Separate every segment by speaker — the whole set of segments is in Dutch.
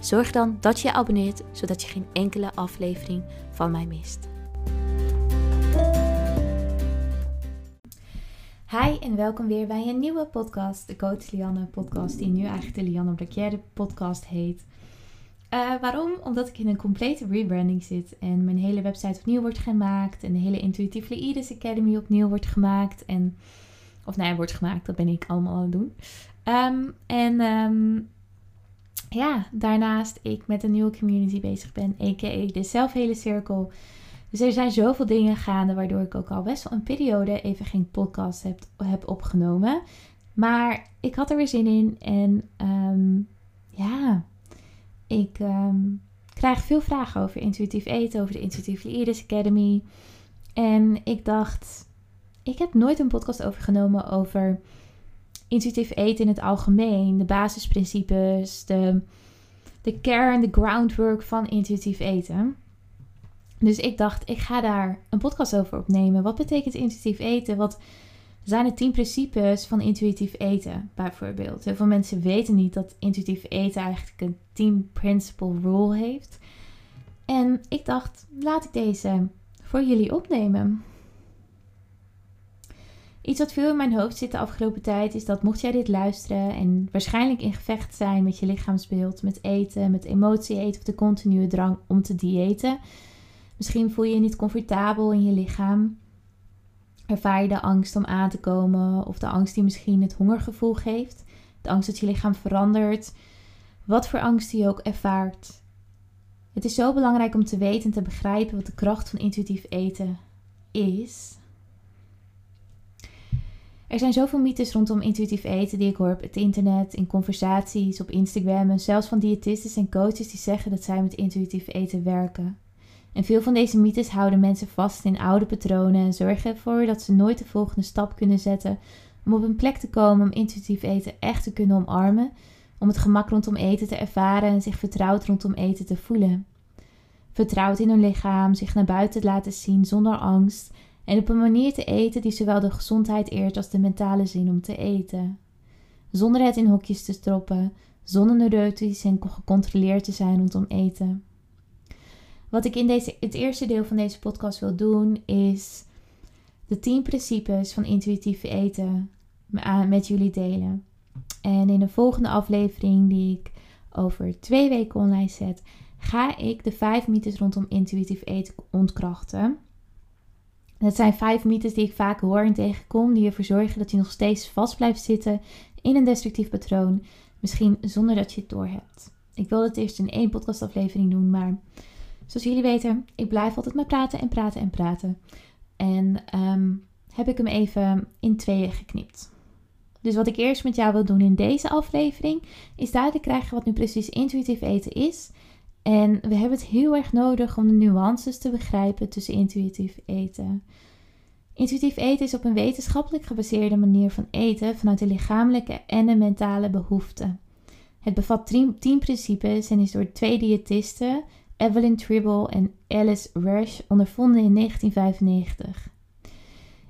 Speaker 1: Zorg dan dat je je abonneert, zodat je geen enkele aflevering van mij mist. Hi en welkom weer bij een nieuwe podcast, de Coach Lianne podcast, die nu eigenlijk de Lianne Bracchiere podcast heet. Uh, waarom? Omdat ik in een complete rebranding zit en mijn hele website opnieuw wordt gemaakt en de hele Intuitive Leaders Academy opnieuw wordt gemaakt. En, of nee, wordt gemaakt, dat ben ik allemaal aan het doen. Um, en um, ja, daarnaast ik met een nieuwe community bezig ben, a.k.a. de zelfhele cirkel. Dus er zijn zoveel dingen gaande, waardoor ik ook al best wel een periode even geen podcast heb, heb opgenomen. Maar ik had er weer zin in en um, ja, ik um, krijg veel vragen over intuïtief eten, over de Intuitive Leaders Academy. En ik dacht, ik heb nooit een podcast overgenomen over intuïtief eten in het algemeen, de basisprincipes, de, de kern, de groundwork van intuïtief eten. Dus ik dacht, ik ga daar een podcast over opnemen. Wat betekent intuïtief eten? Wat zijn de tien principes van intuïtief eten, bijvoorbeeld? Heel veel mensen weten niet dat intuïtief eten eigenlijk een 10 principle rule heeft. En ik dacht, laat ik deze voor jullie opnemen. Iets wat veel in mijn hoofd zit de afgelopen tijd is dat mocht jij dit luisteren en waarschijnlijk in gevecht zijn met je lichaamsbeeld, met eten, met emotie eten of de continue drang om te diëten. Misschien voel je je niet comfortabel in je lichaam. Ervaar je de angst om aan te komen of de angst die misschien het hongergevoel geeft. De angst dat je lichaam verandert. Wat voor angst je ook ervaart. Het is zo belangrijk om te weten en te begrijpen wat de kracht van intuïtief eten is er zijn zoveel mythes rondom intuïtief eten die ik hoor op het internet, in conversaties, op Instagram en zelfs van diëtisten en coaches die zeggen dat zij met intuïtief eten werken. En veel van deze mythes houden mensen vast in oude patronen en zorgen ervoor dat ze nooit de volgende stap kunnen zetten om op een plek te komen om intuïtief eten echt te kunnen omarmen, om het gemak rondom eten te ervaren en zich vertrouwd rondom eten te voelen. Vertrouwd in hun lichaam, zich naar buiten te laten zien zonder angst en op een manier te eten die zowel de gezondheid eert als de mentale zin om te eten. Zonder het in hokjes te stroppen, zonder neurotisch en gecontroleerd te zijn rondom eten. Wat ik in deze, het eerste deel van deze podcast wil doen, is de 10 principes van intuïtief eten met jullie delen. En in de volgende aflevering, die ik over twee weken online zet, ga ik de vijf mythes rondom intuïtief eten ontkrachten. Het zijn vijf mythes die ik vaak hoor en tegenkom, die ervoor zorgen dat je nog steeds vast blijft zitten in een destructief patroon, misschien zonder dat je het doorhebt. Ik wil het eerst in één podcastaflevering doen, maar zoals jullie weten, ik blijf altijd maar praten en praten en praten. En ehm, heb ik hem even in tweeën geknipt. Dus wat ik eerst met jou wil doen in deze aflevering, is duidelijk krijgen wat nu precies intuïtief eten is en we hebben het heel erg nodig om de nuances te begrijpen tussen intuïtief eten. Intuïtief eten is op een wetenschappelijk gebaseerde manier van eten vanuit de lichamelijke en de mentale behoeften. Het bevat tien principes en is door twee diëtisten, Evelyn Tribble en Alice Rush, ondervonden in 1995.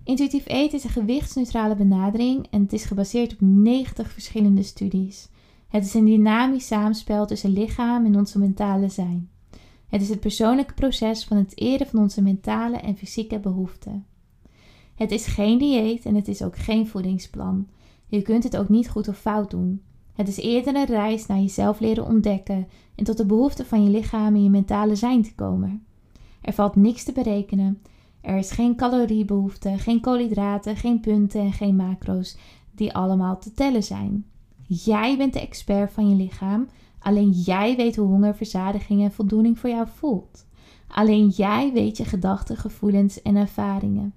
Speaker 1: Intuïtief eten is een gewichtsneutrale benadering en het is gebaseerd op 90 verschillende studies. Het is een dynamisch samenspel tussen lichaam en onze mentale zijn. Het is het persoonlijke proces van het eren van onze mentale en fysieke behoeften. Het is geen dieet en het is ook geen voedingsplan. Je kunt het ook niet goed of fout doen. Het is eerder een reis naar jezelf leren ontdekken en tot de behoeften van je lichaam en je mentale zijn te komen. Er valt niks te berekenen. Er is geen caloriebehoefte, geen koolhydraten, geen punten en geen macro's die allemaal te tellen zijn. Jij bent de expert van je lichaam. Alleen jij weet hoe honger, verzadiging en voldoening voor jou voelt. Alleen jij weet je gedachten, gevoelens en ervaringen.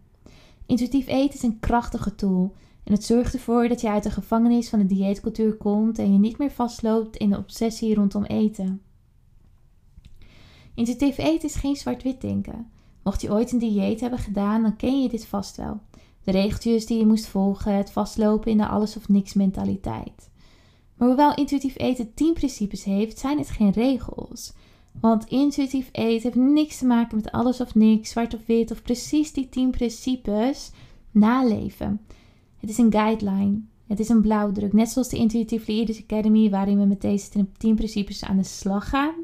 Speaker 1: Intuïtief eten is een krachtige tool en het zorgt ervoor dat je uit de gevangenis van de dieetcultuur komt en je niet meer vastloopt in de obsessie rondom eten. Intuïtief eten is geen zwart-wit denken. Mocht je ooit een dieet hebben gedaan, dan ken je dit vast wel. De regeltjes die je moest volgen, het vastlopen in de alles of niks mentaliteit. Maar hoewel intuïtief eten 10 principes heeft, zijn het geen regels. Want intuïtief eten heeft niks te maken met alles of niks, zwart of wit of precies die 10 principes naleven. Het is een guideline. Het is een blauwdruk. Net zoals de Intuitive Leaders Academy, waarin we met deze 10 principes aan de slag gaan.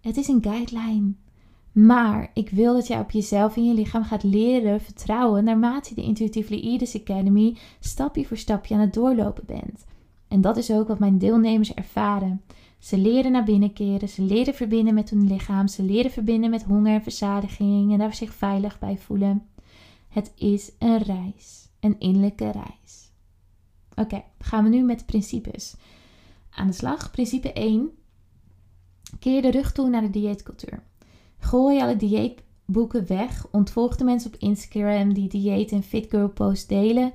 Speaker 1: Het is een guideline. Maar ik wil dat jij op jezelf en je lichaam gaat leren vertrouwen naarmate de Intuitive Leaders Academy stapje voor stapje aan het doorlopen bent. En dat is ook wat mijn deelnemers ervaren. Ze leren naar binnen keren, ze leren verbinden met hun lichaam, ze leren verbinden met honger en verzadiging en daar zich veilig bij voelen. Het is een reis, een innerlijke reis. Oké, gaan we nu met de principes aan de slag. Principe 1. Keer de rug toe naar de dieetcultuur. Gooi alle dieetboeken weg. Ontvolg de mensen op Instagram die dieet en fit girl post delen.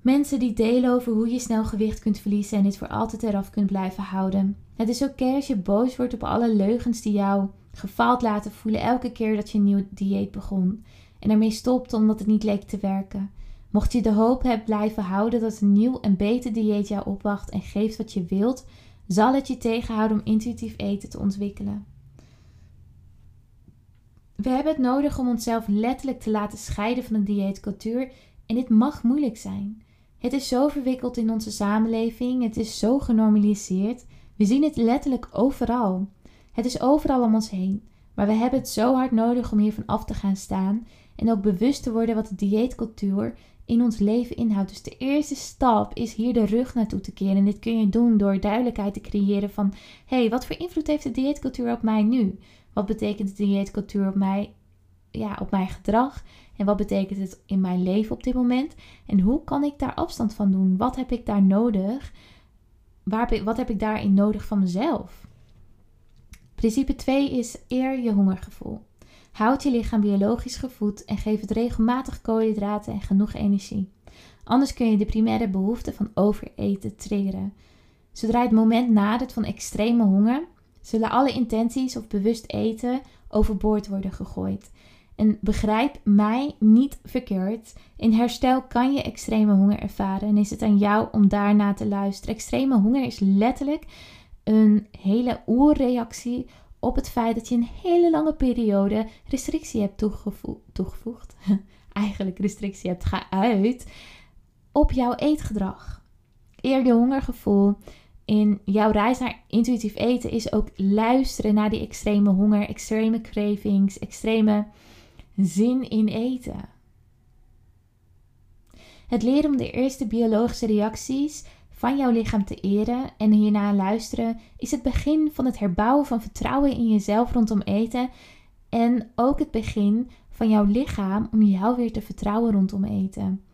Speaker 1: Mensen die delen over hoe je snel gewicht kunt verliezen en dit voor altijd eraf kunt blijven houden. Het is oké als je boos wordt op alle leugens die jou gefaald laten voelen elke keer dat je een nieuw dieet begon. En ermee stopt omdat het niet leek te werken. Mocht je de hoop hebben blijven houden dat een nieuw en beter dieet jou opwacht en geeft wat je wilt, zal het je tegenhouden om intuïtief eten te ontwikkelen. We hebben het nodig om onszelf letterlijk te laten scheiden van de dieetcultuur en dit mag moeilijk zijn. Het is zo verwikkeld in onze samenleving, het is zo genormaliseerd. We zien het letterlijk overal. Het is overal om ons heen. Maar we hebben het zo hard nodig om hiervan af te gaan staan en ook bewust te worden wat de dieetcultuur in ons leven inhoudt. Dus de eerste stap is hier de rug naartoe te keren. En dit kun je doen door duidelijkheid te creëren van: hé, hey, wat voor invloed heeft de dieetcultuur op mij nu? Wat betekent de dieetcultuur op mij, ja, op mijn gedrag? En wat betekent het in mijn leven op dit moment? En hoe kan ik daar afstand van doen? Wat heb ik daar nodig? Waar, wat heb ik daarin nodig van mezelf? Principe 2 is eer je hongergevoel. Houd je lichaam biologisch gevoed en geef het regelmatig koolhydraten en genoeg energie. Anders kun je de primaire behoefte van overeten triggeren. Zodra het moment nadert van extreme honger, zullen alle intenties of bewust eten overboord worden gegooid. En begrijp mij niet verkeerd. In herstel kan je extreme honger ervaren en is het aan jou om daarna te luisteren. Extreme honger is letterlijk een hele oerreactie op het feit dat je een hele lange periode restrictie hebt toegevoegd. Eigenlijk restrictie hebt geuit op jouw eetgedrag. Eer je hongergevoel in jouw reis naar intuïtief eten is ook luisteren naar die extreme honger, extreme cravings, extreme zin in eten. Het leren om de eerste biologische reacties van jouw lichaam te eren en hierna luisteren is het begin van het herbouwen van vertrouwen in jezelf rondom eten en ook het begin van jouw lichaam om jou weer te vertrouwen rondom eten.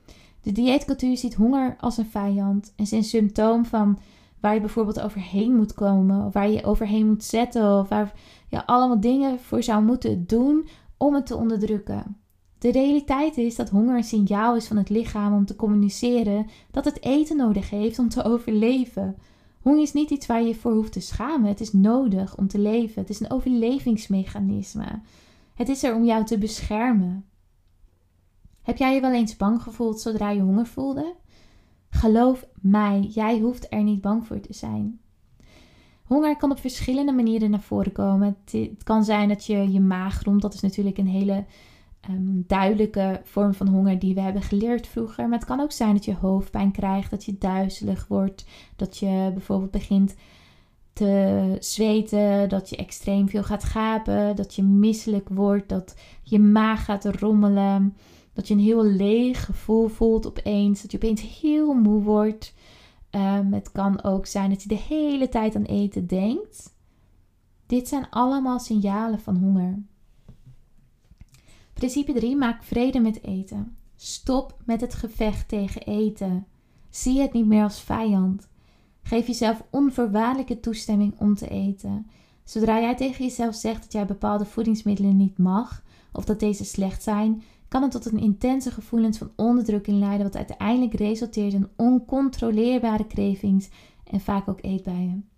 Speaker 1: De dieetcultuur ziet honger als een vijand en is een symptoom van waar je bijvoorbeeld overheen moet komen, of waar je overheen moet zetten, of waar je allemaal dingen voor zou moeten doen om het te onderdrukken. De realiteit is dat honger een signaal is van het lichaam om te communiceren dat het eten nodig heeft om te overleven. Honger is niet iets waar je voor hoeft te schamen. Het is nodig om te leven. Het is een overlevingsmechanisme. Het is er om jou te beschermen. Heb jij je wel eens bang gevoeld zodra je honger voelde? Geloof mij, jij hoeft er niet bang voor te zijn. Honger kan op verschillende manieren naar voren komen. Het, kan zijn dat je je maag romt. Dat is natuurlijk een hele um, duidelijke vorm van honger die we hebben geleerd vroeger. Maar het kan ook zijn dat je hoofdpijn krijgt, dat je duizelig wordt, dat je bijvoorbeeld begint te zweten, dat je extreem veel gaat gapen, dat je misselijk wordt, dat je maag gaat rommelen, dat je een heel leeg gevoel voelt opeens, dat je opeens heel moe wordt. Um, het kan ook zijn dat je de hele tijd aan eten denkt. Dit zijn allemaal signalen van honger. Principe 3. Maak vrede met eten. Stop met het gevecht tegen eten. Zie het niet meer als vijand. Geef jezelf onvoorwaardelijke toestemming om te eten. Zodra jij tegen jezelf zegt dat jij bepaalde voedingsmiddelen niet mag of dat deze slecht zijn, kan het tot een intense gevoelens van onderdrukking leiden, wat uiteindelijk resulteert in oncontroleerbare cravings en vaak ook eetbuien.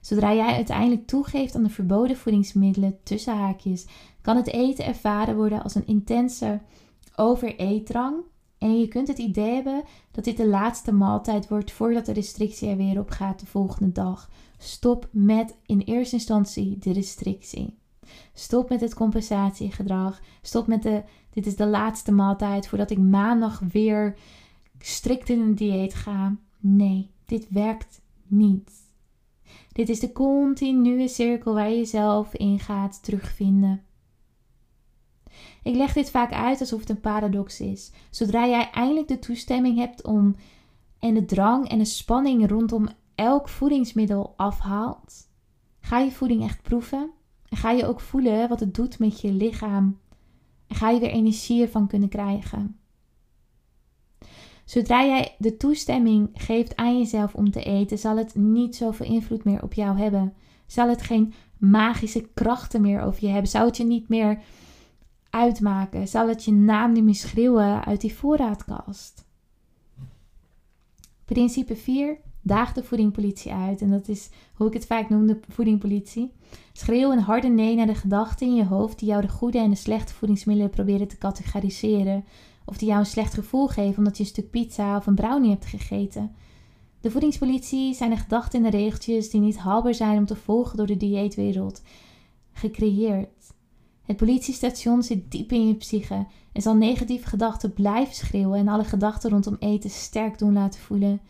Speaker 1: Zodra jij uiteindelijk toegeeft aan de verboden voedingsmiddelen tussen haakjes, kan het eten ervaren worden als een intense overeetdrang. En je kunt het idee hebben dat dit de laatste maaltijd wordt voordat de restrictie er weer op gaat de volgende dag. Stop met in eerste instantie de restrictie. Stop met het compensatiegedrag. Stop met de, dit is de laatste maaltijd voordat ik maandag weer strikt in een dieet ga. Nee, dit werkt niet. Dit is de continue cirkel waar je jezelf in gaat terugvinden. Ik leg dit vaak uit alsof het een paradox is. Zodra jij eindelijk de toestemming hebt om en de drang en de spanning rondom elk voedingsmiddel afhaalt, ga je voeding echt proeven en ga je ook voelen wat het doet met je lichaam en ga je weer energie ervan kunnen krijgen. Zodra jij de toestemming geeft aan jezelf om te eten, zal het niet zoveel invloed meer op jou hebben. Zal het geen magische krachten meer over je hebben? Zou het je niet meer uitmaken? Zal het je naam niet meer schreeuwen uit die voorraadkast? Principe 4. Daag de voedingpolitie uit. En dat is hoe ik het vaak noem, de voedingpolitie. Schreeuw een harde nee naar de gedachten in je hoofd die jou de goede en de slechte voedingsmiddelen proberen te categoriseren. Of die jou een slecht gevoel geven omdat je een stuk pizza of een brownie hebt gegeten. De voedingspolitie zijn de gedachten en de regeltjes die niet haalbaar zijn om te volgen door de dieetwereld. Gecreëerd. Het politiestation zit diep in je psyche en zal negatieve gedachten blijven schreeuwen en alle gedachten rondom eten sterk doen laten voelen.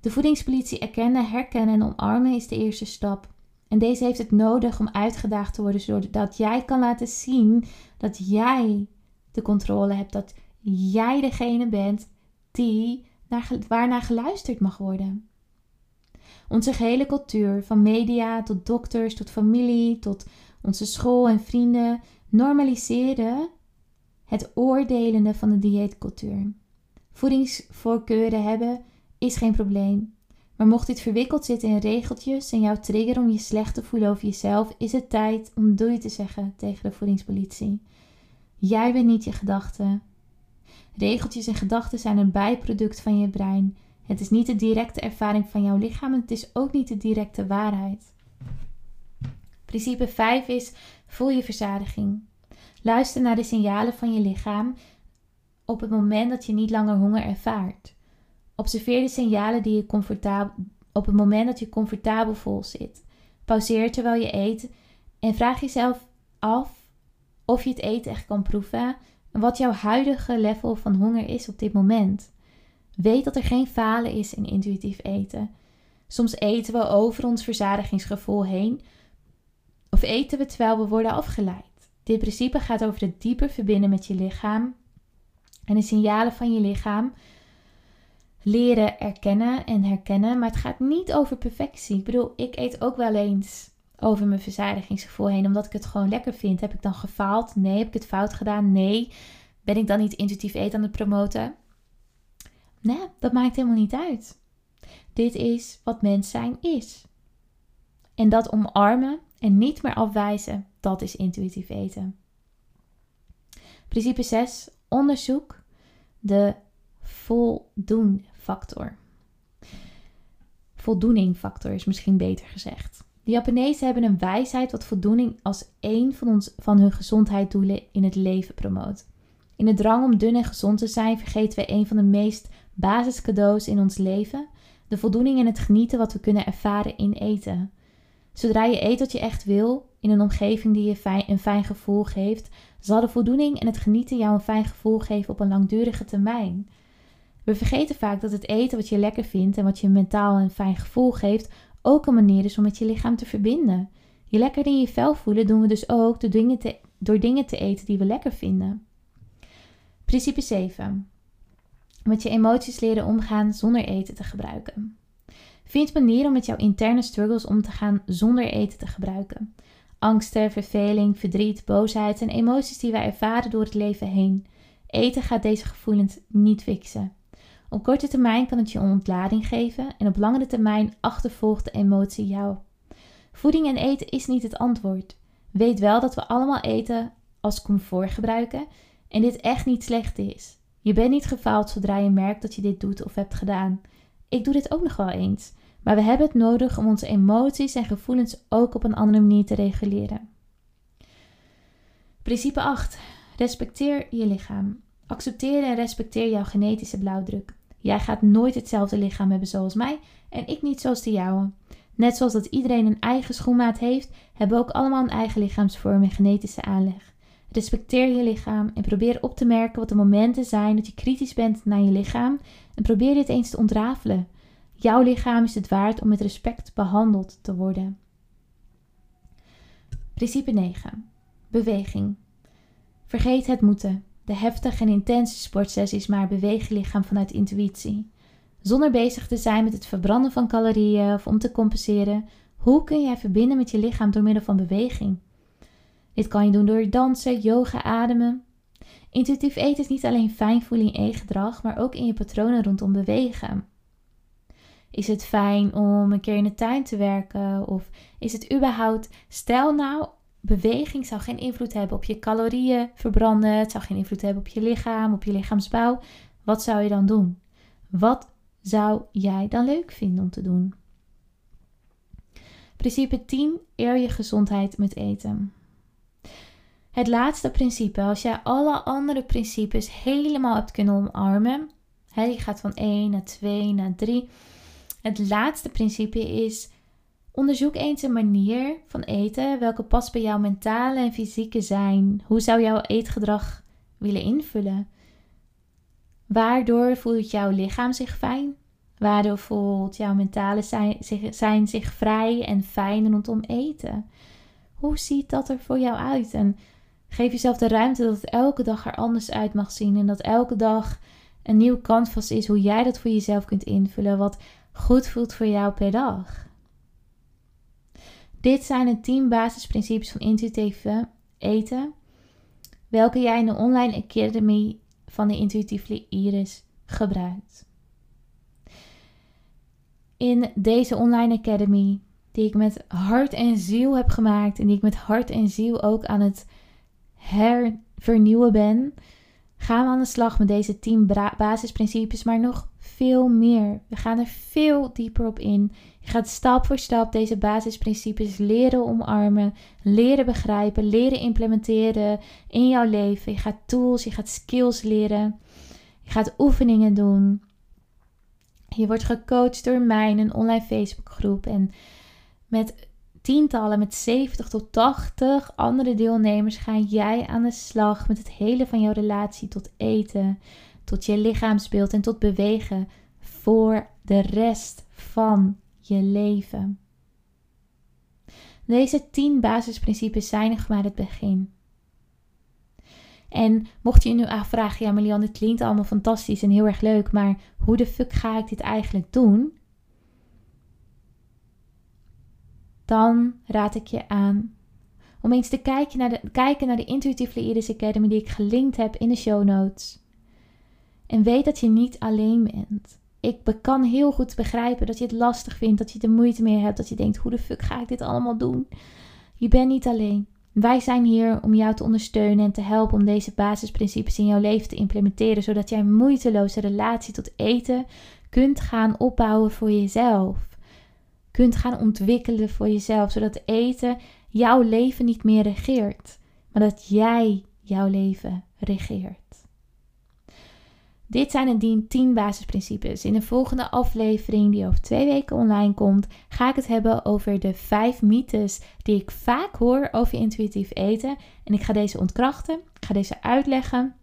Speaker 1: De voedingspolitie erkennen, herkennen en omarmen is de eerste stap. En deze heeft het nodig om uitgedaagd te worden, zodat jij kan laten zien dat jij de controle hebt, dat jij degene bent die naar, waarnaar geluisterd mag worden. Onze gehele cultuur, van media tot dokters, tot familie, tot onze school en vrienden, normaliseren het oordelende van de dieetcultuur. Voedingsvoorkeuren hebben is geen probleem. Maar mocht dit verwikkeld zitten in regeltjes en jou triggeren om je slecht te voelen over jezelf, is het tijd om doei te zeggen tegen de voedingspolitie. Jij bent niet je gedachten. Regeltjes en gedachten zijn een bijproduct van je brein. Het is niet de directe ervaring van jouw lichaam en het is ook niet de directe waarheid. Principe 5 is: voel je verzadiging. Luister naar de signalen van je lichaam op het moment dat je niet langer honger ervaart. Observeer de signalen die je comfortabel, op het moment dat je comfortabel vol zit. Pauzeer terwijl je eet en vraag jezelf af of je het eten echt kan proeven en wat jouw huidige level van honger is op dit moment. Weet dat er geen falen is in intuïtief eten. Soms eten we over ons verzadigingsgevoel heen of eten we terwijl we worden afgeleid. Dit principe gaat over het dieper verbinden met je lichaam en de signalen van je lichaam leren erkennen en herkennen. Maar het gaat niet over perfectie. Ik bedoel, ik eet ook wel eens over mijn verzadigingsgevoel heen, omdat ik het gewoon lekker vind. Heb ik dan gefaald? Nee. Heb ik het fout gedaan? Nee. Ben ik dan niet intuïtief eten aan het promoten? Nee, dat maakt helemaal niet uit. Dit is wat mens zijn is. En dat omarmen en niet meer afwijzen, dat is intuïtief eten. Principe 6. Onderzoek de voldoen factor. Voldoeningfactor is misschien beter gezegd. De Japanezen hebben een wijsheid wat voldoening als één van, ons, van hun gezondheidsdoelen in het leven promoot. In de drang om dun en gezond te zijn vergeten we een van de meest basiscadeaus in ons leven: de voldoening en het genieten wat we kunnen ervaren in eten. Zodra je eet wat je echt wil, in een omgeving die je fijn, een fijn gevoel geeft, zal de voldoening en het genieten jou een fijn gevoel geven op een langdurige termijn. We vergeten vaak dat het eten wat je lekker vindt en wat je mentaal een fijn gevoel geeft, ook een manier is om met je lichaam te verbinden. Je lekker in je vel voelen doen we dus ook door dingen te, door dingen te eten die we lekker vinden. Principe 7. Met je emoties leren omgaan zonder eten te gebruiken. Vind manieren om met jouw interne struggles om te gaan zonder eten te gebruiken. Angsten, verveling, verdriet, boosheid en emoties die wij ervaren door het leven heen. Eten gaat deze gevoelens niet fixen. Op korte termijn kan het je ontlading geven en op langere termijn achtervolgt de emotie jou. Voeding en eten is niet het antwoord. Weet wel dat we allemaal eten als comfort gebruiken en dit echt niet slecht is. Je bent niet gefaald zodra je merkt dat je dit doet of hebt gedaan. Ik doe dit ook nog wel eens. Maar we hebben het nodig om onze emoties en gevoelens ook op een andere manier te reguleren. Principe 8. Respecteer je lichaam. Accepteer en respecteer jouw genetische blauwdruk. Jij gaat nooit hetzelfde lichaam hebben zoals mij en ik niet zoals de jouwe. Net zoals dat iedereen een eigen schoenmaat heeft, hebben we ook allemaal een eigen lichaamsvorm en genetische aanleg. Respecteer je lichaam en probeer op te merken wat de momenten zijn dat je kritisch bent naar je lichaam en probeer dit eens te ontrafelen. Jouw lichaam is het waard om met respect behandeld te worden. Principe 9. Beweging. Vergeet het moeten. De heftige en intense sportsessies maar beweeg je lichaam vanuit intuïtie. Zonder bezig te zijn met het verbranden van calorieën of om te compenseren, hoe kun jij verbinden met je lichaam door middel van beweging? Dit kan je doen door dansen, yoga, ademen. Intuïtief eten is niet alleen fijn voelen in eetgedrag, maar ook in je patronen rondom bewegen. Is het fijn om een keer in de tuin te werken? Of is het überhaupt, stel nou, beweging zou geen invloed hebben op je calorieën verbranden, het zou geen invloed hebben op je lichaam, op je lichaamsbouw. Wat zou je dan doen? Wat zou jij dan leuk vinden om te doen? Principe 10. Eer je gezondheid met eten. Het laatste principe, als jij alle andere principes helemaal hebt kunnen omarmen, hè, je gaat van 1 naar 2 naar 3. Het laatste principe is: onderzoek eens een manier van eten welke past bij jouw mentale en fysieke zijn. Hoe zou jouw eetgedrag willen invullen? Waardoor voelt jouw lichaam zich fijn? Waardoor voelt jouw mentale zijn zich, zijn zich vrij en fijn rondom eten? Hoe ziet dat er voor jou uit? En geef jezelf de ruimte dat het elke dag er anders uit mag zien. En dat elke dag een nieuw canvas is hoe jij dat voor jezelf kunt invullen. Wat goed voelt voor jou per dag. Dit zijn de 10 basisprincipes van intuïtieve eten. Welke jij in de online academy van de Intuïtieve Iris gebruikt. In deze online academy, die ik met hart en ziel heb gemaakt en die ik met hart en ziel ook aan het hervernieuwen ben, gaan we aan de slag met deze 10 basisprincipes, maar nog veel meer. We gaan er veel dieper op in. Je gaat stap voor stap deze basisprincipes leren omarmen, leren begrijpen, leren implementeren in jouw leven. Je gaat tools, je gaat skills leren. Je gaat oefeningen doen. Je wordt gecoacht door mij in een online Facebookgroep en met tientallen, met 70 tot 80 andere deelnemers ga jij aan de slag met het hele van jouw relatie tot eten, tot je lichaamsbeeld en tot bewegen voor de rest van je leven. Deze 10 basisprincipes zijn nog maar het begin. En mocht je je nu afvragen, ja Milian, het klinkt allemaal fantastisch en heel erg leuk, maar hoe de fuck ga ik dit eigenlijk doen? Dan raad ik je aan om eens te kijken naar de, kijken naar de Intuitive Academy die ik gelinkt heb in de show notes. En weet dat je niet alleen bent. Ik kan heel goed begrijpen dat je het lastig vindt, dat je er moeite mee hebt, dat je denkt: hoe de fuck ga ik dit allemaal doen? Je bent niet alleen. Wij zijn hier om jou te ondersteunen en te helpen om deze basisprincipes in jouw leven te implementeren, zodat jij een moeiteloze relatie tot eten kunt gaan opbouwen voor jezelf. Kunt gaan ontwikkelen voor jezelf, zodat eten jouw leven niet meer regeert, maar dat jij jouw leven regeert. Dit zijn de 10 basisprincipes. In de volgende aflevering, die over twee weken online komt, ga ik het hebben over de 5 mythes die ik vaak hoor over intuïtief eten. En ik ga deze ontkrachten, ik ga deze uitleggen.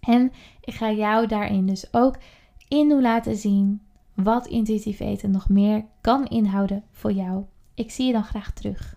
Speaker 1: En ik ga jou daarin dus ook in laten zien wat intuïtief eten nog meer kan inhouden voor jou. Ik zie je dan graag terug.